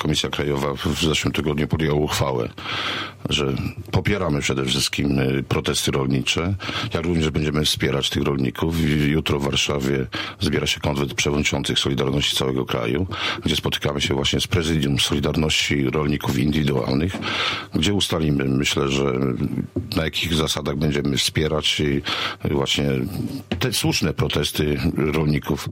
Komisja Krajowa w zeszłym tygodniu podjęła uchwałę, że popieramy przede wszystkim y, protesty rolnicze, jak również będziemy wspierać tych rolników. Jutro w Warszawie zbiera się konwent przewodniczących Solidarności całego kraju, gdzie spotykamy się właśnie z prezydium Solidarności Rolników Indywidualnych, gdzie ustalimy, myślę, że na jakich zasadach będziemy wspierać właśnie te słuszne protesty rolników.